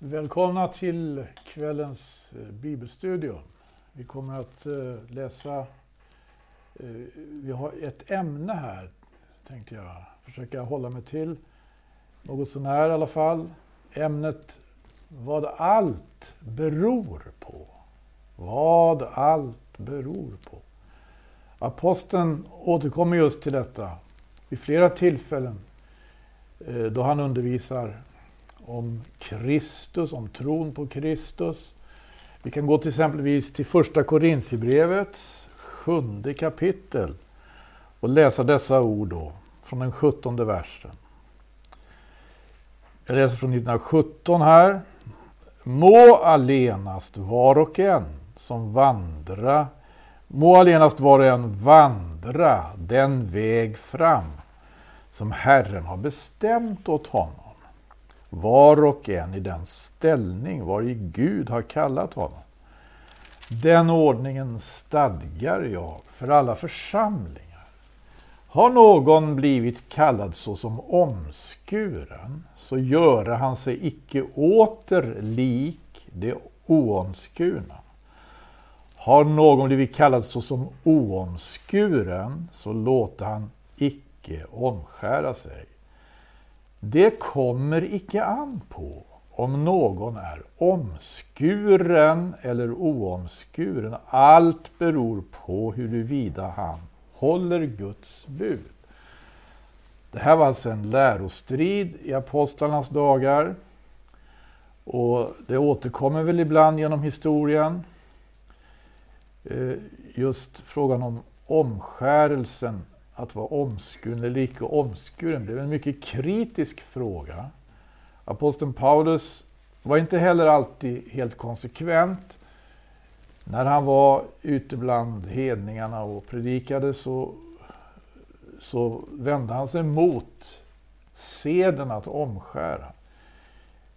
Välkomna till kvällens eh, bibelstudium. Vi kommer att eh, läsa, eh, vi har ett ämne här, tänkte jag försöka hålla mig till. Något sånär i alla fall. Ämnet vad allt beror på. Vad allt beror på. Aposteln återkommer just till detta vid flera tillfällen då han undervisar om Kristus, om tron på Kristus. Vi kan gå till exempelvis till första Korintierbrevets sjunde kapitel och läsa dessa ord då, från den sjuttonde versen. Jag läser från 1917 här. Må allenast var och en som vandra, må allenast var och en vandra den väg fram som Herren har bestämt åt honom var och en i den ställning var i Gud har kallat honom. Den ordningen stadgar jag för alla församlingar. Har någon blivit kallad såsom omskuren, så göre han sig icke åter lik det oomskurna. Har någon blivit kallad såsom oomskuren, så låter han icke omskära sig. Det kommer icke an på om någon är omskuren eller oomskuren. Allt beror på huruvida han håller Guds bud. Det här var alltså en lärostrid i apostlarnas dagar. Och det återkommer väl ibland genom historien. Eh, just frågan om omskärelsen att vara omskuren eller icke omskuren blev en mycket kritisk fråga. Aposteln Paulus var inte heller alltid helt konsekvent. När han var ute bland hedningarna och predikade så, så vände han sig mot seden att omskära.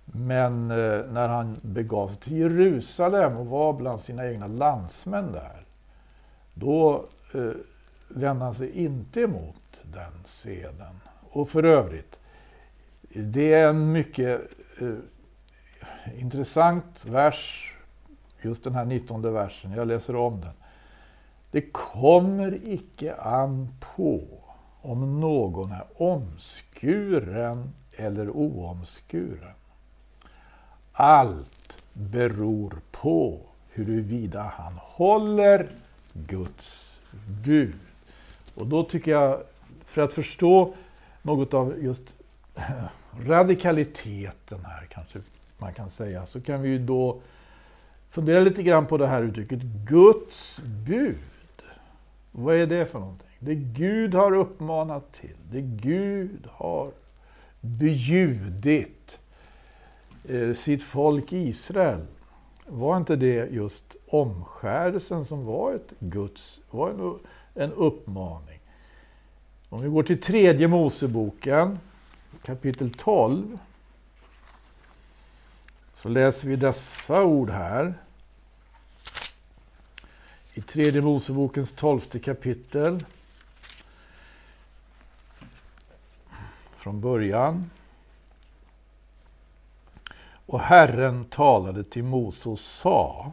Men eh, när han begav sig till Jerusalem och var bland sina egna landsmän där, då eh, vända sig inte emot den seden. Och för övrigt, det är en mycket eh, intressant vers, just den här 19 versen. Jag läser om den. Det kommer icke an på om någon är omskuren eller oomskuren. Allt beror på huruvida han håller Guds bud. Och då tycker jag, för att förstå något av just radikaliteten här, kanske man kan säga, så kan vi ju då fundera lite grann på det här uttrycket Guds bud. Vad är det för någonting? Det Gud har uppmanat till, det Gud har bjudit eh, sitt folk Israel. Var inte det just omskärelsen som var ett Guds, var en, en uppmaning. Om vi går till tredje Moseboken, kapitel 12, så läser vi dessa ord här. I tredje Mosebokens tolfte kapitel. Från början. Och Herren talade till Mose och sa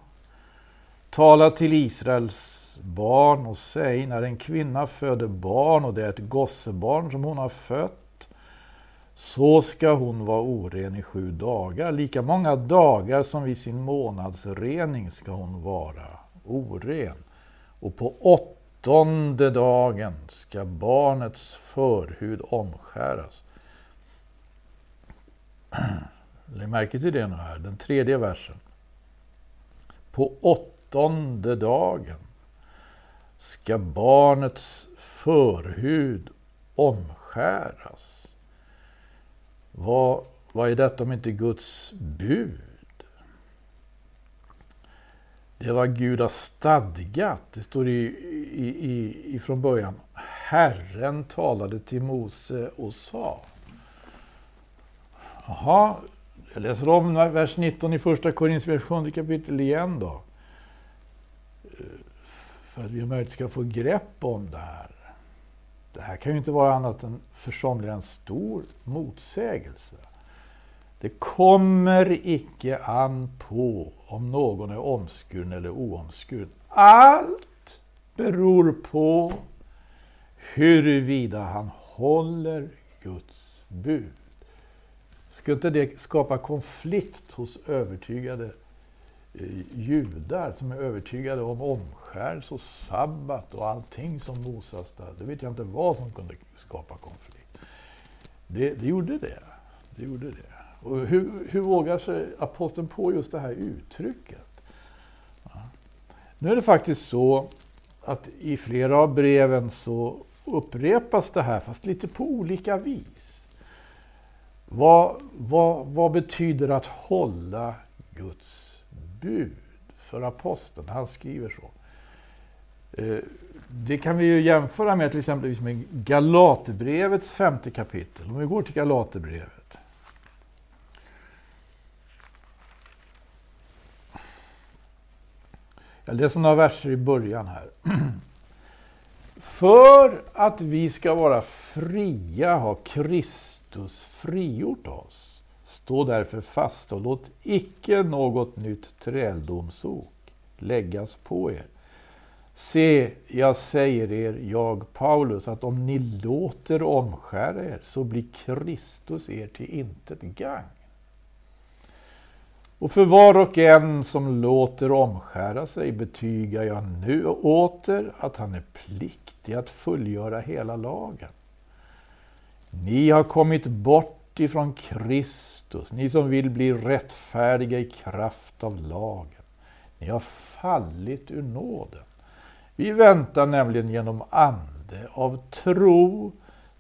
Tala till Israels barn och säg, när en kvinna föder barn och det är ett gossebarn som hon har fött, så ska hon vara oren i sju dagar. Lika många dagar som vid sin månadsrening ska hon vara oren. Och på åttonde dagen ska barnets förhud omskäras. Lägg märke till det nu här, den tredje versen. På åttonde dagen ska barnets förhud omskäras. Vad, vad är detta om inte Guds bud? Det var Gud har stadgat. Det står i, i, i, ifrån början. Herren talade till Mose och sa. Jaha, jag läser om vers 19 i första Korinthierbrevet 7 kapitel igen då för att vi om möjligt ska få grepp om det här. Det här kan ju inte vara annat än för somliga en stor motsägelse. Det kommer icke an på om någon är omskuren eller oomskuren. Allt beror på huruvida han håller Guds bud. Skulle inte det skapa konflikt hos övertygade Eh, judar som är övertygade om omskärelse och sabbat och allting som Moses där. Det vet jag inte vad som kunde skapa konflikt. Det, det gjorde det. det gjorde det. Och hur, hur vågar sig aposteln på just det här uttrycket? Ja. Nu är det faktiskt så att i flera av breven så upprepas det här, fast lite på olika vis. Vad, vad, vad betyder att hålla Guds bud för aposteln? Han skriver så. Eh, det kan vi ju jämföra med till exempel liksom med Galaterbrevets femte kapitel. Om vi går till Galaterbrevet. Jag läser några verser i början här. För att vi ska vara fria har Kristus frigjort oss. Stå därför fast och låt icke något nytt träldomsok läggas på er. Se, jag säger er, jag Paulus, att om ni låter omskära er så blir Kristus er till intet gagn. Och för var och en som låter omskära sig betygar jag nu åter att han är pliktig att fullgöra hela lagen. Ni har kommit bort ifrån Kristus, ni som vill bli rättfärdiga i kraft av lagen. Ni har fallit ur nåden. Vi väntar nämligen genom ande av tro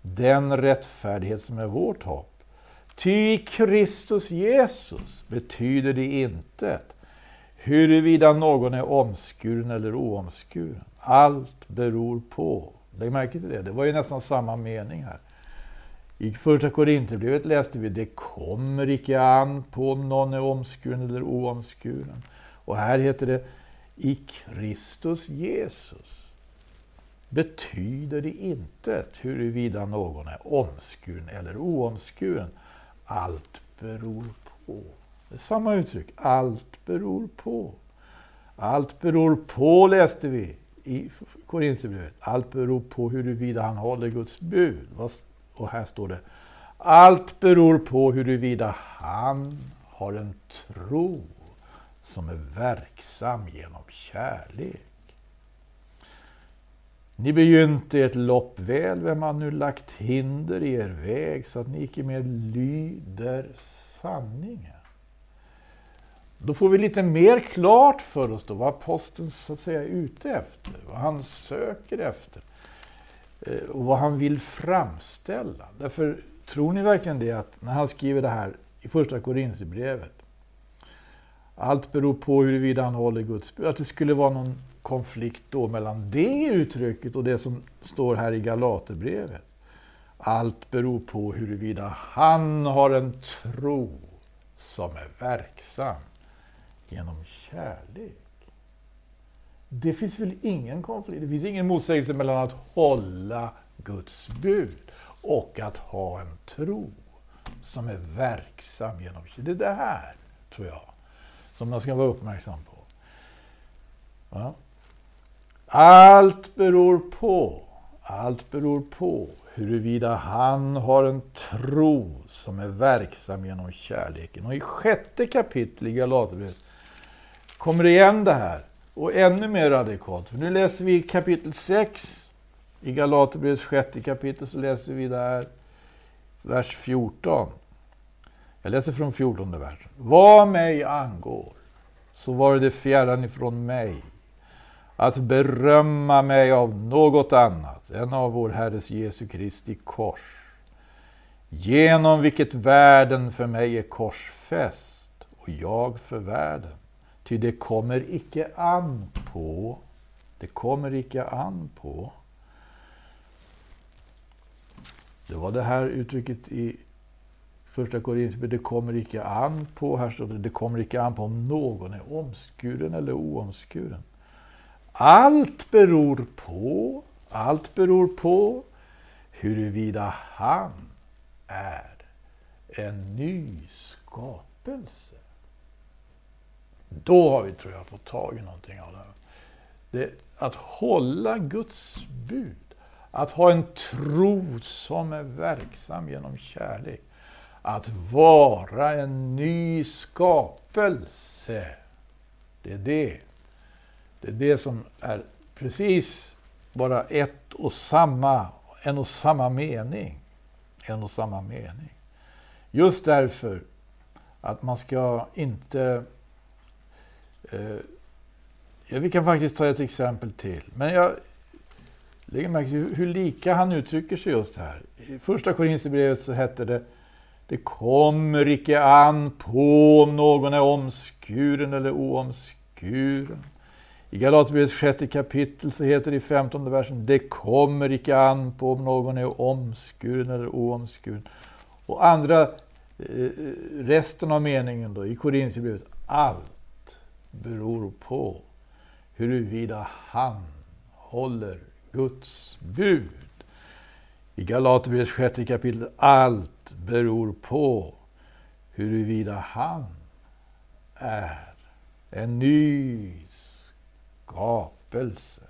den rättfärdighet som är vårt hopp. Ty i Kristus Jesus betyder det intet huruvida någon är omskuren eller oomskuren. Allt beror på. Lägg märke till det, det var ju nästan samma mening här. I första Korinthierbrevet läste vi det kommer icke an på om någon är omskuren eller oomskuren. Och här heter det i Kristus Jesus betyder det intet huruvida någon är omskuren eller oomskuren. Allt beror på. Det är samma uttryck. Allt beror på. Allt beror på, läste vi i Korinthierbrevet. Allt beror på huruvida han håller Guds bud. Och här står det. Allt beror på huruvida han har en tro som är verksam genom kärlek. Ni begynte ert lopp väl, vem har nu lagt hinder i er väg så att ni icke mer lyder sanningen? Då får vi lite mer klart för oss då vad aposteln så att säga är ute efter, vad han söker efter Eh, och vad han vill framställa. Därför tror ni verkligen det att när han skriver det här i första Korinthierbrevet allt beror på huruvida han håller Guds bud. Att det skulle vara någon konflikt då mellan det uttrycket och det som står här i Galaterbrevet. Allt beror på huruvida han har en tro som är verksam genom kärlek. Det finns väl ingen konflikt, det finns ingen motsägelse mellan att hålla Guds bud och att ha en tro som är verksam genom. Det är det här, tror jag, som man ska vara uppmärksam på. Ja. Allt beror på, allt beror på huruvida han har en tro som är verksam genom kärleken. Och i sjätte kapitlet i Galaterbrevet kommer det igen det här. Och ännu mer radikalt. För nu läser vi kapitel 6 i Galaterbrevets sjätte kapitel så läser vi där vers 14. Jag läser från 14 versen. Vad mig angår så var det fjärran ifrån mig att berömma mig av något annat än av vår Herres Jesu Kristi kors, genom vilket världen för mig är korsfäst och jag för världen. Ty det kommer icke an på, det kommer icke an på. Det var det här uttrycket i första Korinthierbrevet, det kommer icke an på, här står det, det kommer icke an på om någon är omskuren eller oomskuren. Allt beror på, allt beror på huruvida han är en ny skapelse. Då har vi, tror jag, fått tag i någonting av det här. Det, att hålla Guds bud. Att ha en tro som är verksam genom kärlek. Att vara en ny skapelse. Det är det. Det är det som är precis bara ett och samma, en och samma mening. En och samma mening. Just därför att man ska inte... Eh, ja, vi kan faktiskt ta ett exempel till. Men jag lägger märke till hur lika han uttrycker sig just här. I första Korinthierbrevet så hette det Det kommer icke an på om någon är omskuren eller oomskuren. I Galaterbrevets sjätte kapitel så heter det i femtonde versen Det kommer icke an på om någon är omskuren eller oomskuren. Och andra, eh, eh resten av meningen då i Korinthierbrevet Allt beror på huruvida han håller Guds bud. I Galaterbrevets sjätte kapitel Allt beror på huruvida han är en ny skapelse.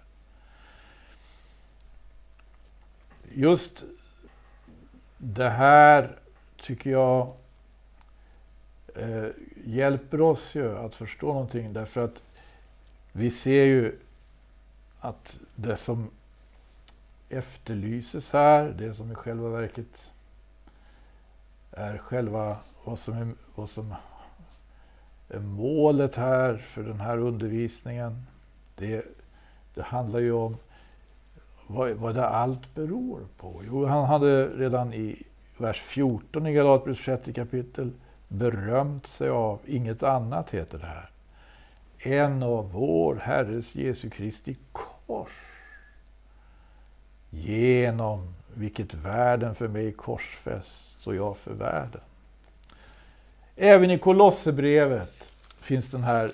Just det här tycker jag eh, hjälper oss ju att förstå någonting därför att vi ser ju att det som efterlyses här, det som i själva verket är själva vad som är, vad som är målet här för den här undervisningen. Det, det handlar ju om vad, vad det allt beror på. Jo, han hade redan i vers 14 i Galaterbrevets sjätte kapitel berömt sig av, inget annat heter det här, en av vår Herres Jesu Kristi kors. Genom vilket världen för mig korsfäst och jag för världen. Även i Kolosserbrevet finns den här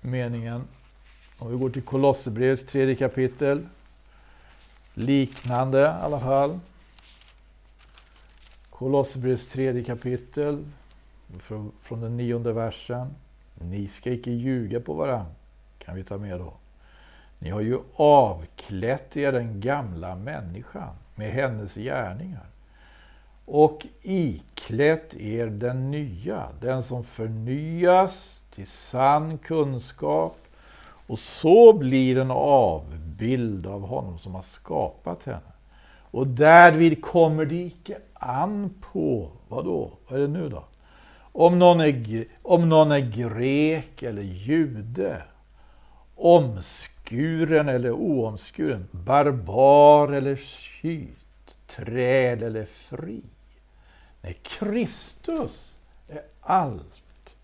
meningen. Om vi går till Kolosserbrevets tredje kapitel. Liknande i alla fall. Kolosserbrevets tredje kapitel, från den nionde versen. Ni ska icke ljuga på varandra, kan vi ta med då. Ni har ju avklätt er den gamla människan med hennes gärningar och iklätt er den nya, den som förnyas till sann kunskap och så blir en avbild av honom som har skapat henne. Och därvid kommer det icke an på, vad då? Vad är det nu då? Om någon är, om någon är grek eller jude, omskuren eller oomskuren, barbar eller skyt, träd eller fri. Nej, Kristus är allt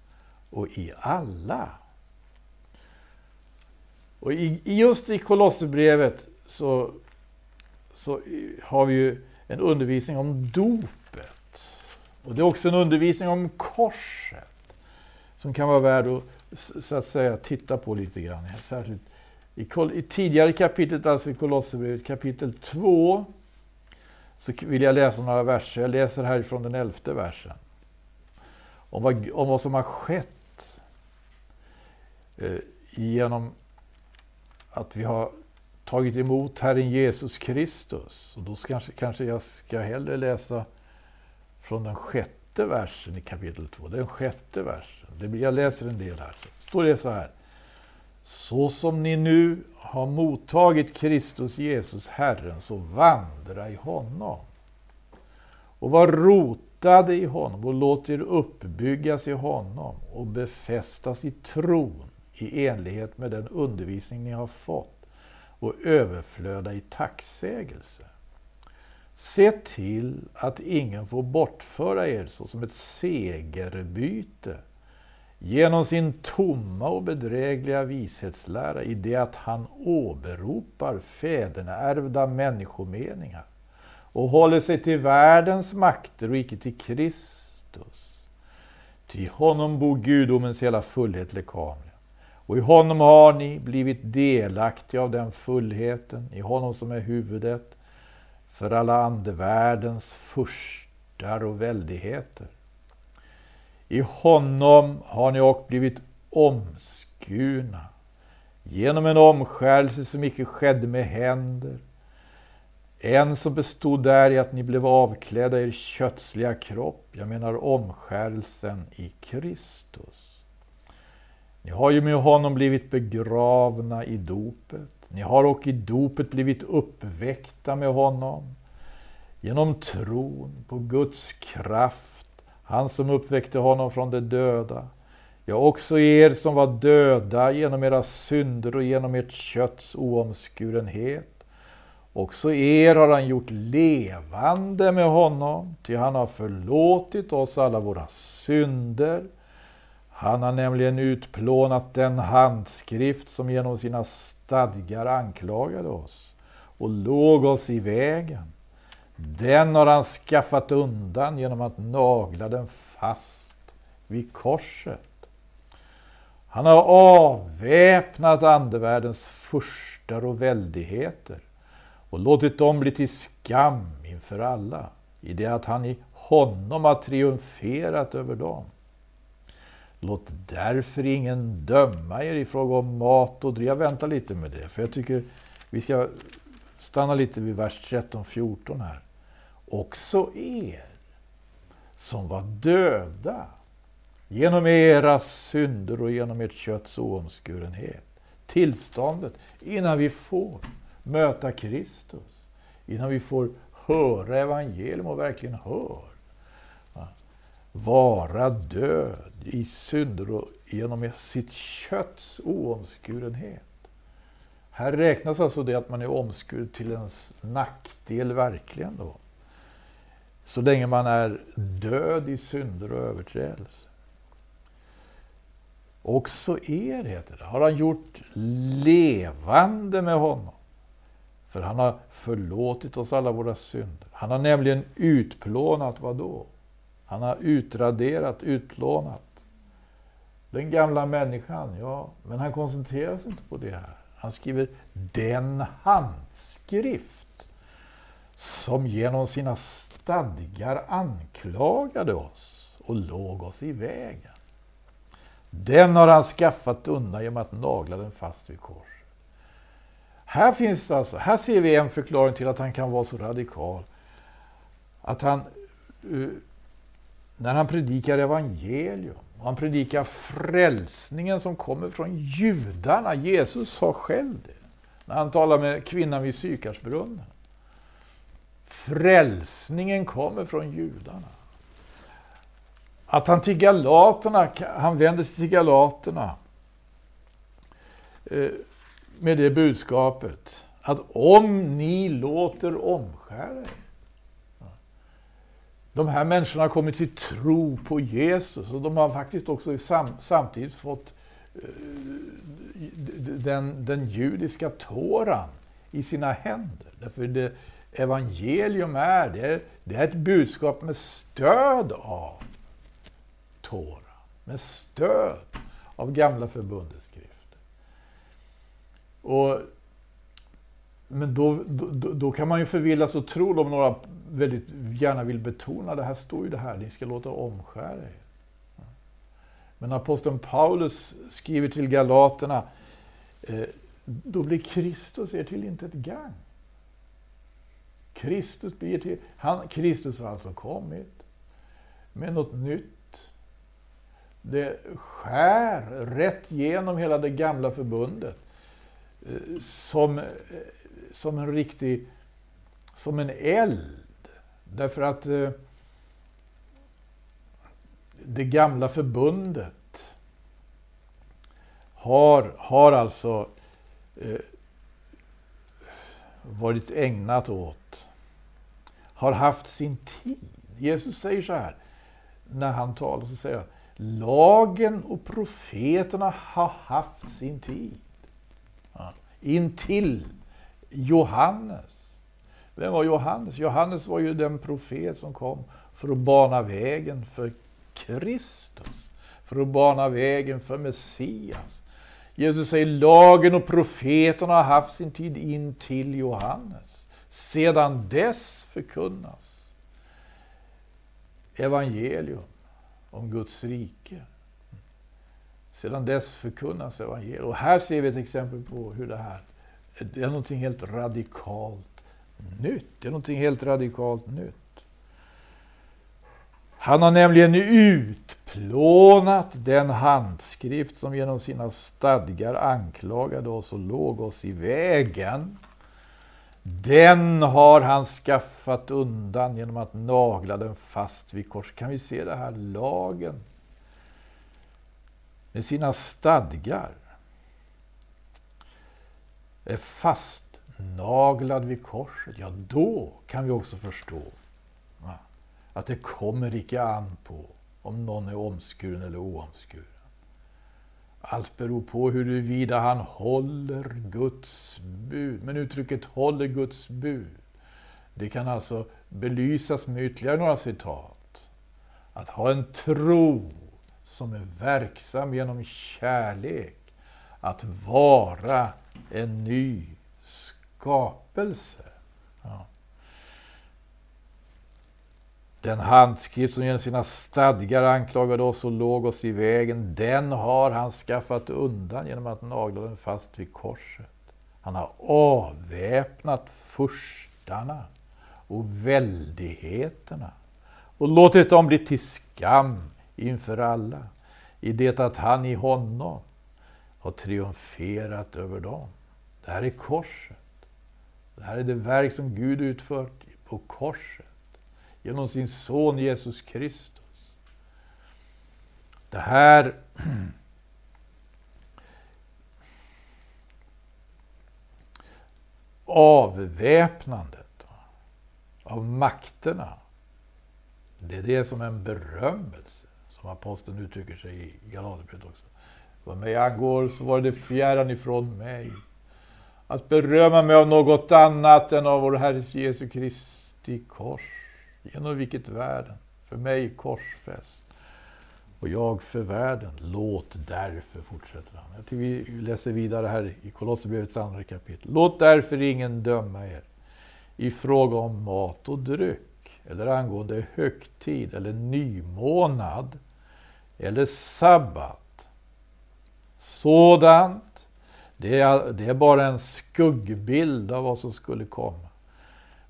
och i alla. Och i, just i Kolosserbrevet så, så har vi ju en undervisning om dop. Och det är också en undervisning om korset som kan vara värd att så att säga titta på lite grann. Särskilt i, i tidigare kapitlet, alltså i Kolosserbrevet kapitel 2, så vill jag läsa några verser. Jag läser härifrån den elfte versen. Om vad, om vad som har skett eh, genom att vi har tagit emot Herren Jesus Kristus. Och då kanske, kanske jag ska hellre läsa från den sjätte versen i kapitel 2. Den sjätte versen. Det, jag läser en del här. Så står det så här. Så som ni nu har mottagit Kristus Jesus Herren, så vandra i honom. Och var rotade i honom och låt er uppbyggas i honom och befästas i tron i enlighet med den undervisning ni har fått och överflöda i tacksägelse. Se till att ingen får bortföra er såsom ett segerbyte genom sin tomma och bedrägliga vishetslära i det att han åberopar fäderneärvda människomeningar och håller sig till världens makter och icke till Kristus. Till honom bor gudomens hela fullhet lekamligen. Och i honom har ni blivit delaktiga av den fullheten, i honom som är huvudet för alla andevärldens furstar och väldigheter. I honom har ni också blivit omskurna genom en omskärelse som icke skedde med händer. En som bestod där i att ni blev avklädda er kötsliga kropp, jag menar omskärelsen i Kristus. Ni har ju med honom blivit begravna i dopet. Ni har och i dopet blivit uppväckta med honom genom tron på Guds kraft, han som uppväckte honom från de döda. Ja, också er som var döda genom era synder och genom ert kötts oomskurenhet. Också er har han gjort levande med honom, ty han har förlåtit oss alla våra synder. Han har nämligen utplånat den handskrift som genom sina stadgar anklagade oss och låg oss i vägen. Den har han skaffat undan genom att nagla den fast vid korset. Han har avväpnat andevärldens furstar och väldigheter och låtit dem bli till skam inför alla i det att han i honom har triumferat över dem. Låt därför ingen döma er i fråga om mat och dryck. Jag väntar lite med det, för jag tycker vi ska stanna lite vid vers 13-14 här. Också er som var döda genom era synder och genom ert kötts oomskurenhet. Tillståndet innan vi får möta Kristus, innan vi får höra evangelium och verkligen hör. Vara död i synder och genom sitt kötts oomskurenhet. Här räknas alltså det att man är omskuren till ens nackdel verkligen då. Så länge man är död i synder och överträdelser. Också er, heter det, har han gjort levande med honom. För han har förlåtit oss alla våra synder. Han har nämligen utplånat vad då? Han har utraderat, utplånat den gamla människan. Ja, men han koncentrerar sig inte på det här. Han skriver den handskrift som genom sina stadgar anklagade oss och låg oss i vägen. Den har han skaffat undan genom att nagla den fast vid korset. Här, finns alltså, här ser vi en förklaring till att han kan vara så radikal. Att han, uh, när han predikar evangelium, och han predikar frälsningen som kommer från judarna. Jesus sa själv det, när han talar med kvinnan vid Sykarsbrunnen. Frälsningen kommer från judarna. Att han till galaterna, han vänder sig till galaterna eh, med det budskapet att om ni låter omskära er. De här människorna har kommit till tro på Jesus och de har faktiskt också sam, samtidigt fått eh, den, den judiska tåran i sina händer. Därför det evangelium är, det är, det är ett budskap med stöd av Tora, med stöd av gamla förbundets skrifter. Och, men då, då, då kan man ju förvillas och tro, om några väldigt gärna vill betona, det här står ju det här, ni ska låta omskära er. Men aposteln Paulus skriver till galaterna, eh, då blir Kristus er till inte ett gang. Kristus blir till, han, Kristus har alltså kommit med något nytt. Det skär rätt genom hela det gamla förbundet. Eh, som, eh, som en riktig, som en eld. Därför att eh, det gamla förbundet har, har alltså eh, varit ägnat åt, har haft sin tid. Jesus säger så här, när han talar så säger han, lagen och profeterna har haft sin tid. Ja. Intill Johannes. Vem var Johannes? Johannes var ju den profet som kom för att bana vägen för Kristus. För att bana vägen för Messias. Jesus säger lagen och profeterna har haft sin tid in till Johannes. Sedan dess förkunnas evangelium om Guds rike. Sedan dess förkunnas evangelium. Och här ser vi ett exempel på hur det här det är någonting helt radikalt nytt. Det är någonting helt radikalt nytt. Han har nämligen utplånat den handskrift som genom sina stadgar anklagade oss och låg oss i vägen. Den har han skaffat undan genom att nagla den fast vid kors. Kan vi se det här lagen med sina stadgar är Naglad vid korset. Ja, då kan vi också förstå att det kommer icke an på om någon är omskuren eller oomskuren. Allt beror på huruvida han håller Guds bud. Men uttrycket håller Guds bud, det kan alltså belysas med ytterligare några citat. Att ha en tro som är verksam genom kärlek. Att vara en ny skapelse. Ja. Den handskrift som genom sina stadgar anklagade oss och låg oss i vägen, den har han skaffat undan genom att nagla den fast vid korset. Han har avväpnat furstarna och väldigheterna och låtit dem bli till skam inför alla i det att han i honom har triumferat över dem. Det här är korset. Det här är det verk som Gud utfört på korset genom sin son Jesus Kristus. Det här avväpnandet av makterna, det är det som är en berömmelse, som aposteln uttrycker sig i Galaterbrevet också. Vad mig angår så var det fjärran ifrån mig att berömma mig av något annat än av vår Herres Jesu Kristi kors genom vilket världen för mig korsfäst och jag för världen. Låt därför, fortsätter han. Jag tycker vi läser vidare här i Kolosserbrevets andra kapitel. Låt därför ingen döma er i fråga om mat och dryck eller angående högtid eller nymånad eller sabbat. Sådant, det är, det är bara en skuggbild av vad som skulle komma.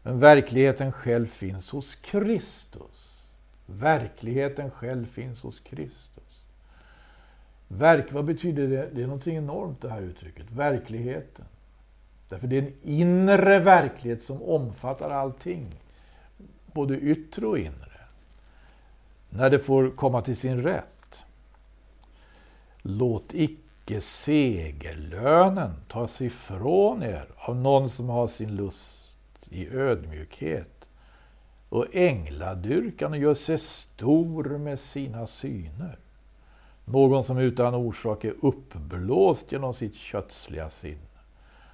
Men verkligheten själv finns hos Kristus. Verkligheten själv finns hos Kristus. Verk, vad betyder det? Det är någonting enormt det här uttrycket. Verkligheten. Därför det är en inre verklighet som omfattar allting. Både yttre och inre. När det får komma till sin rätt. Låt icke segerlönen tas ifrån er av någon som har sin lust i ödmjukhet och ängladyrkan och gör sig stor med sina syner. Någon som utan orsak är uppblåst genom sitt kötsliga sinne.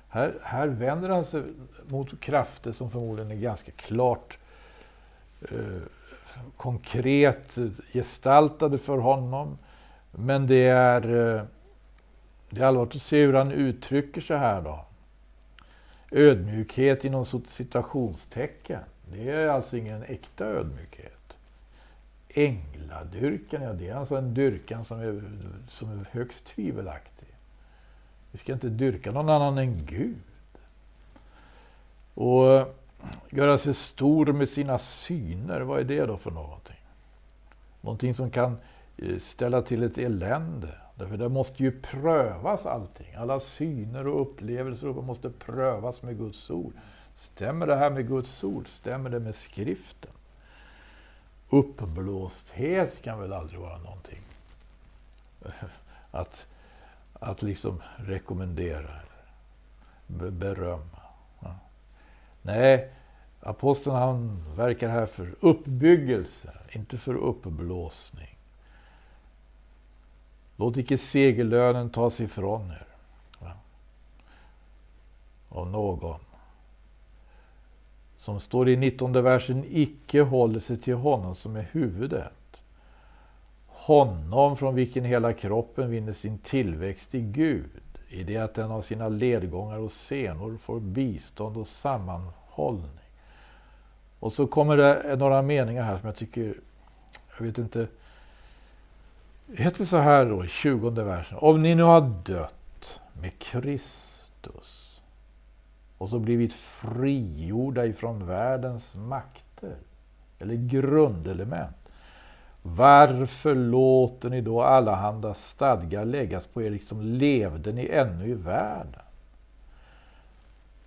Här, här vänder han sig mot krafter som förmodligen är ganska klart eh, konkret gestaltade för honom. Men det är, eh, det är allvarligt att se hur han uttrycker sig här då. Ödmjukhet inom citationstecken, det är alltså ingen äkta ödmjukhet. Ängladyrkan, ja det är alltså en dyrkan som är, som är högst tvivelaktig. Vi ska inte dyrka någon annan än Gud. Och eh, göra sig stor med sina syner, vad är det då för någonting? Någonting som kan Eh, ställa till ett elände. Därför det måste ju prövas allting. Alla syner och upplevelser måste prövas med Guds ord. Stämmer det här med Guds ord? Stämmer det med skriften? Uppblåsthet kan väl aldrig vara någonting att, att liksom rekommendera eller berömma. Ja. Nej, aposteln han verkar här för uppbyggelse, inte för uppblåsning. Låt icke segerlönen tas ifrån er. Av någon. Som står i 19 versen, icke håller sig till honom som är huvudet. Honom från vilken hela kroppen vinner sin tillväxt i Gud, i det att den av sina ledgångar och senor får bistånd och sammanhållning. Och så kommer det några meningar här som jag tycker, jag vet inte, det heter så här då i 20 versen. Om ni nu har dött med Kristus och så blivit frigjorda ifrån världens makter eller grundelement. Varför låter ni då allehanda stadgar läggas på er liksom levde ni ännu i världen?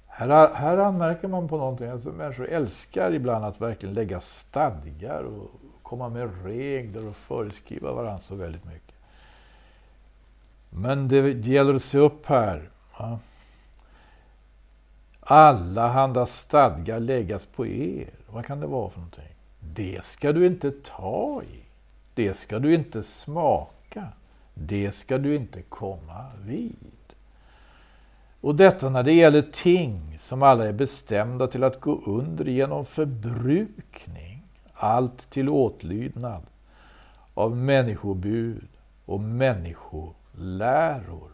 Här, här anmärker man på någonting. Alltså, människor älskar ibland att verkligen lägga stadgar och komma med regler och föreskriva varandra så väldigt mycket. Men det gäller att se upp här. Ja. Alla handa stadgar läggas på er. Vad kan det vara för någonting? Det ska du inte ta i. Det ska du inte smaka. Det ska du inte komma vid. Och detta när det gäller ting som alla är bestämda till att gå under genom förbrukning, allt till åtlydnad av människobud och människoläror.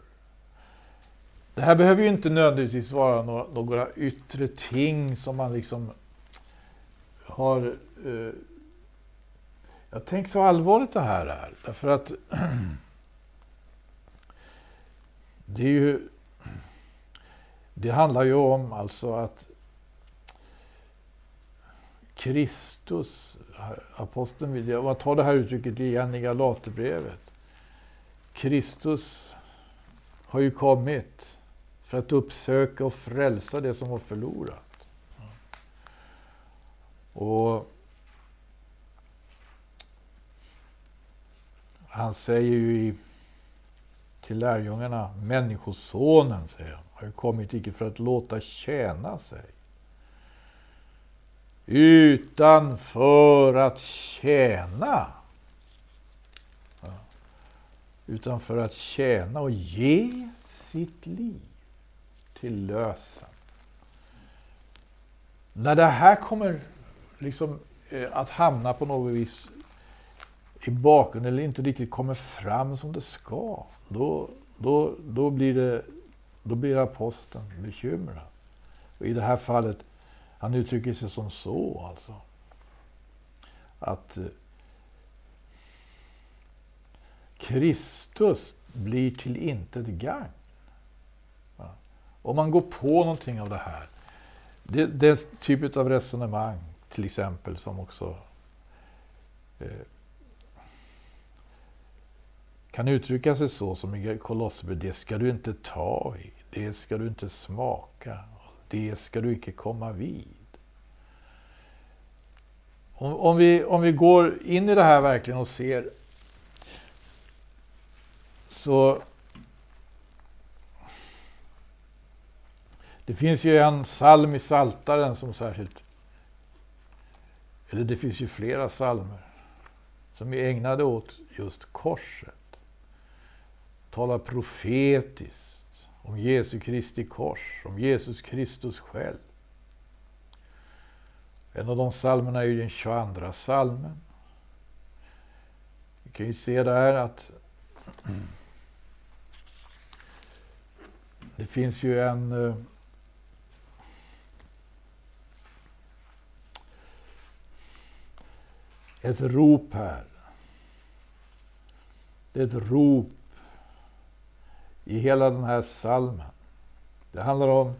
Det här behöver ju inte nödvändigtvis vara några, några yttre ting som man liksom har... Eh, jag tänker så allvarligt det här är, därför att det är ju det handlar ju om alltså att Kristus, aposteln vill jag, tar det här uttrycket igen i Galaterbrevet. Kristus har ju kommit för att uppsöka och frälsa det som var förlorat. Och han säger ju i, till lärjungarna, Människosonen, säger han har ju kommit icke för att låta tjäna sig, utan för att tjäna. Ja. Utan för att tjäna och ge sitt liv till lösen. När det här kommer liksom eh, att hamna på något vis i bakgrunden eller inte riktigt kommer fram som det ska, då, då, då blir det då blir aposteln bekymrad. Och I det här fallet, han uttrycker sig som så alltså. Att eh, Kristus blir till intet gagn. Om man går på någonting av det här. Det, det är en typ av resonemang till exempel som också eh, kan uttrycka sig så som i Kolosserbrevet, det ska du inte ta i, det ska du inte smaka, det ska du inte komma vid. Om, om, vi, om vi går in i det här verkligen och ser så Det finns ju en psalm i Saltaren som särskilt, eller det finns ju flera psalmer som är ägnade åt just korset talar profetiskt om Jesu Kristi kors, om Jesus Kristus själv. En av de psalmerna är ju den 22 psalmen. Vi kan ju se där att det finns ju en eh, ett rop här. Det är ett rop i hela den här salmen. Det handlar om,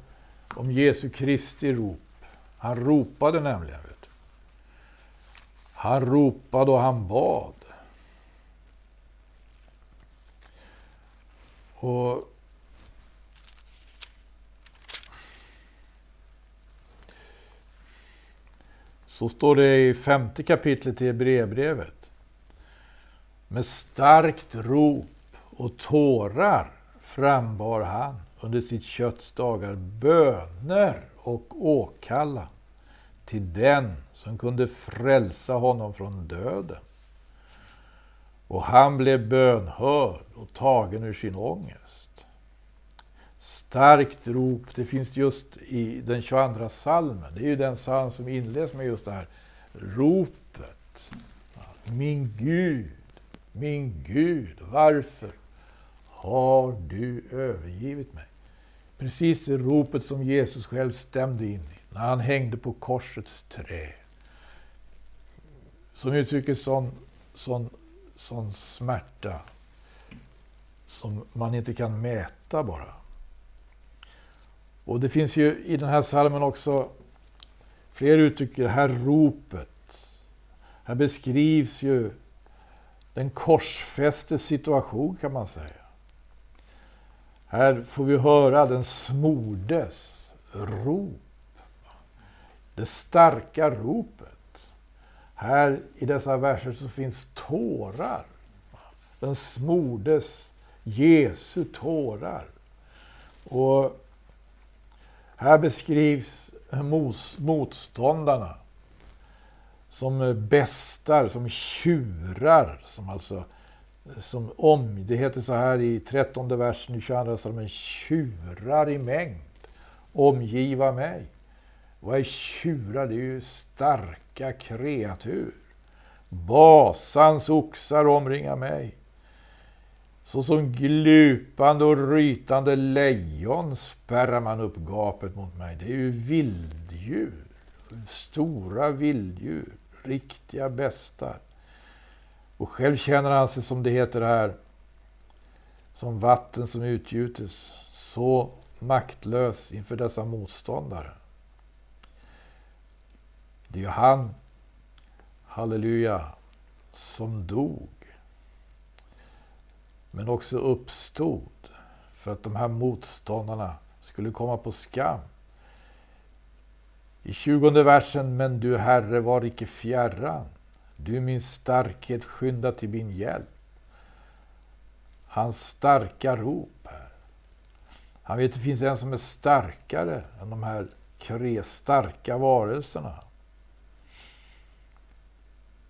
om Jesu Kristi rop. Han ropade nämligen. Vet du. Han ropade och han bad. Och Så står det i femte kapitlet i Hebreerbrevet. Med starkt rop och tårar frambar han under sitt kötts dagar böner och åkalla till den som kunde frälsa honom från döden. Och han blev bönhörd och tagen ur sin ångest. Starkt rop, det finns just i den 22 salmen. Det är ju den psalm som inleds med just det här ropet. Min Gud, min Gud, varför har du övergivit mig? Precis det ropet som Jesus själv stämde in i när han hängde på korsets trä. Som uttrycker sån, sån sån smärta som man inte kan mäta bara. Och det finns ju i den här salmen också fler uttryck, det här ropet. Här beskrivs ju den korsfäste situation kan man säga. Här får vi höra den smordes rop. Det starka ropet. Här i dessa verser så finns tårar. Den smordes Jesu tårar. Och här beskrivs motståndarna som bästar, som tjurar, som alltså som om, det heter så här i trettonde versen i 22 psalmen, tjurar i mängd, omgiva mig. Vad är tjurar? Det är ju starka kreatur. Basans oxar omringar mig. Såsom glupande och rytande lejon spärrar man upp gapet mot mig. Det är ju vilddjur. Stora vilddjur. Riktiga bästar. Och själv känner han sig, som det heter här, som vatten som utgjutes. Så maktlös inför dessa motståndare. Det är ju han, halleluja, som dog men också uppstod för att de här motståndarna skulle komma på skam. I tjugonde versen, men du Herre var icke fjärran. Du min starkhet skynda till min hjälp. Hans starka rop här. Han vet att det finns en som är starkare än de här tre starka varelserna.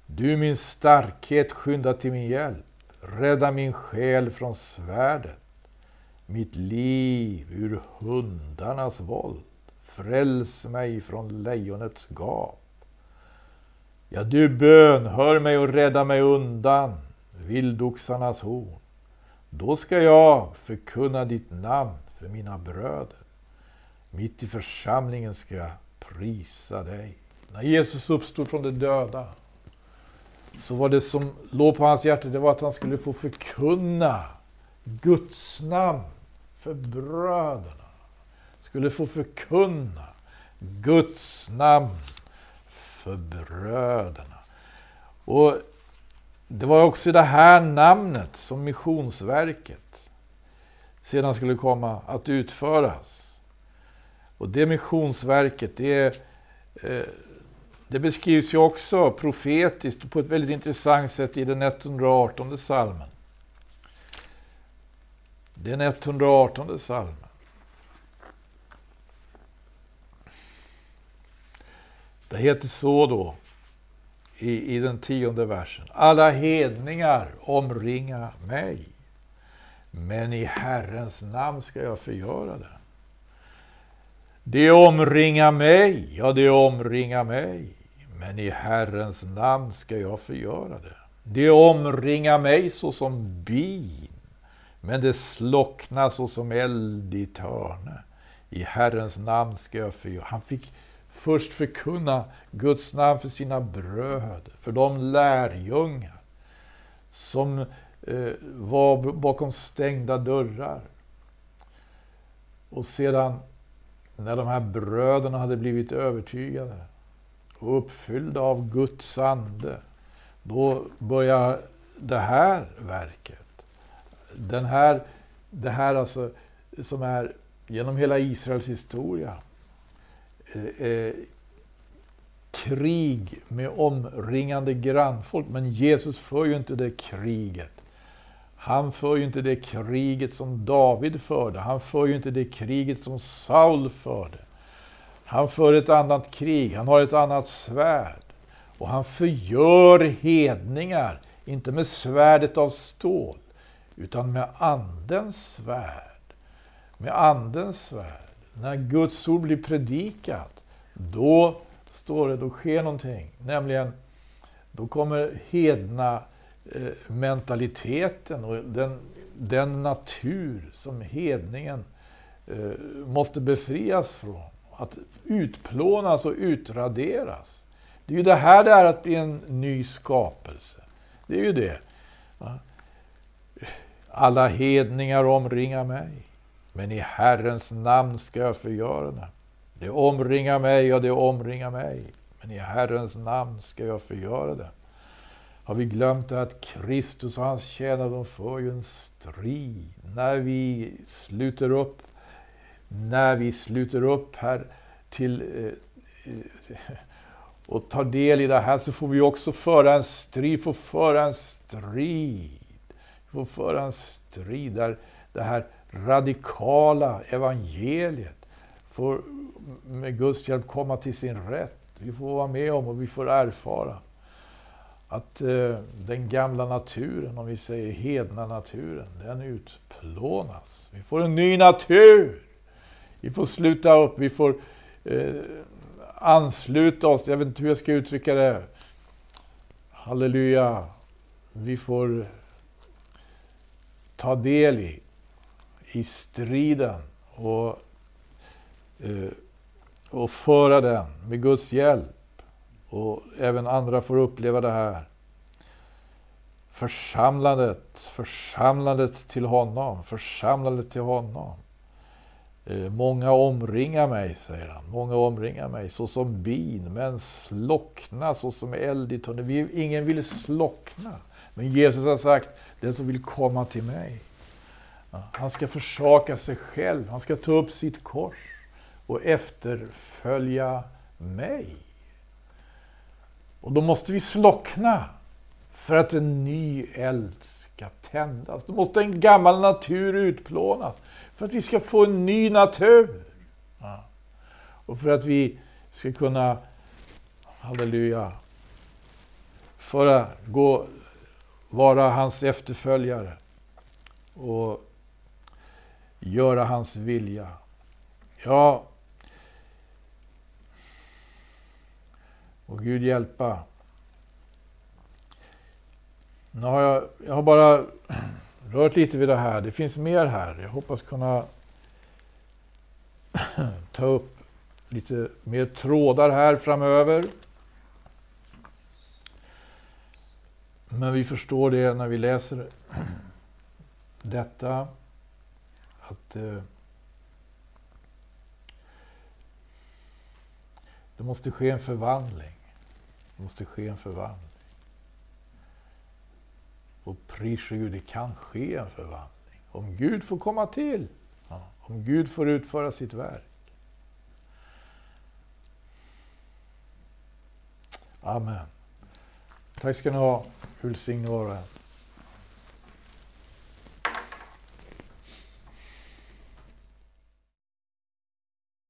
Du min starkhet skynda till min hjälp. Rädda min själ från svärdet, mitt liv ur hundarnas våld. Fräls mig från lejonets gap. Ja, du bönhör mig och rädda mig undan vildoxarnas horn. Då ska jag förkunna ditt namn för mina bröder. Mitt i församlingen ska jag prisa dig. När Jesus uppstod från de döda så var det som låg på hans hjärta, det var att han skulle få förkunna Guds namn för bröderna. Skulle få förkunna Guds namn för bröderna. Och det var också det här namnet som missionsverket sedan skulle komma att utföras. Och det missionsverket, det eh, det beskrivs ju också profetiskt på ett väldigt intressant sätt i den 118 salmen. Den 118 salmen. Det heter så då i, i den tionde versen. Alla hedningar omringa mig. Men i Herrens namn ska jag förgöra det. Det omringar mig, ja det omringar mig. Men i Herrens namn ska jag förgöra det. Det omringar mig såsom bin, men det slocknar såsom eld i törne. I Herrens namn ska jag förgöra. Han fick först förkunna Guds namn för sina bröder, för de lärjungar som eh, var bakom stängda dörrar. Och sedan när de här bröderna hade blivit övertygade och uppfyllda av Guds ande, då börjar det här verket. Den här, det här alltså som är genom hela Israels historia. Eh, eh, krig med omringande grannfolk. Men Jesus för ju inte det kriget. Han för ju inte det kriget som David förde. Han för ju inte det kriget som Saul förde. Han för ett annat krig, han har ett annat svärd. Och han förgör hedningar, inte med svärdet av stål, utan med andens svärd. Med andens svärd. När Guds ord blir predikat, då står det, då sker någonting. Nämligen, då kommer hedna eh, mentaliteten och den, den natur som hedningen eh, måste befrias från att utplånas och utraderas. Det är ju det här det är att bli en ny skapelse. Det är ju det. Alla hedningar omringar mig, men i Herrens namn ska jag förgöra det. Det omringar mig och det omringar mig, men i Herrens namn ska jag förgöra det. Har vi glömt att Kristus och hans tjänare, de för ju en strid. När vi sluter upp, när vi sluter upp här till eh, och tar del i det här så får vi också föra en strid, får föra en strid. Vi får föra en strid där det här radikala evangeliet får med Guds hjälp komma till sin rätt. Vi får vara med om och vi får erfara att eh, den gamla naturen, om vi säger hedna naturen, den utplånas. Vi får en ny natur. Vi får sluta upp, vi får eh, ansluta oss. Jag vet inte hur jag ska uttrycka det. Halleluja. Vi får ta del i, i striden och, eh, och föra den med Guds hjälp. Och även andra får uppleva det här. Församlandet, församlandet till honom, församlandet till honom. Eh, många omringar mig, säger han. Många omringar mig såsom bin, men slockna såsom eld i tunneln. Ingen vill slockna. Men Jesus har sagt, den som vill komma till mig. Han ska försaka sig själv, han ska ta upp sitt kors och efterfölja mig. Och då måste vi slockna för att en ny eld ska tändas. Då måste en gammal natur utplånas för att vi ska få en ny natur. Ja. Och för att vi ska kunna, halleluja, föra, gå, vara hans efterföljare och göra hans vilja. Ja, och Gud hjälpa. Nu har jag, jag har bara rört lite vid det här. Det finns mer här. Jag hoppas kunna ta upp lite mer trådar här framöver. Men vi förstår det när vi läser detta. Att eh, det måste ske en förvandling. Det måste ske en förvandling. Och pris Gud, det kan ske en förvandling. Om Gud får komma till. Ja, om Gud får utföra sitt verk. Amen. Tack ska ni ha. Välsigne var och.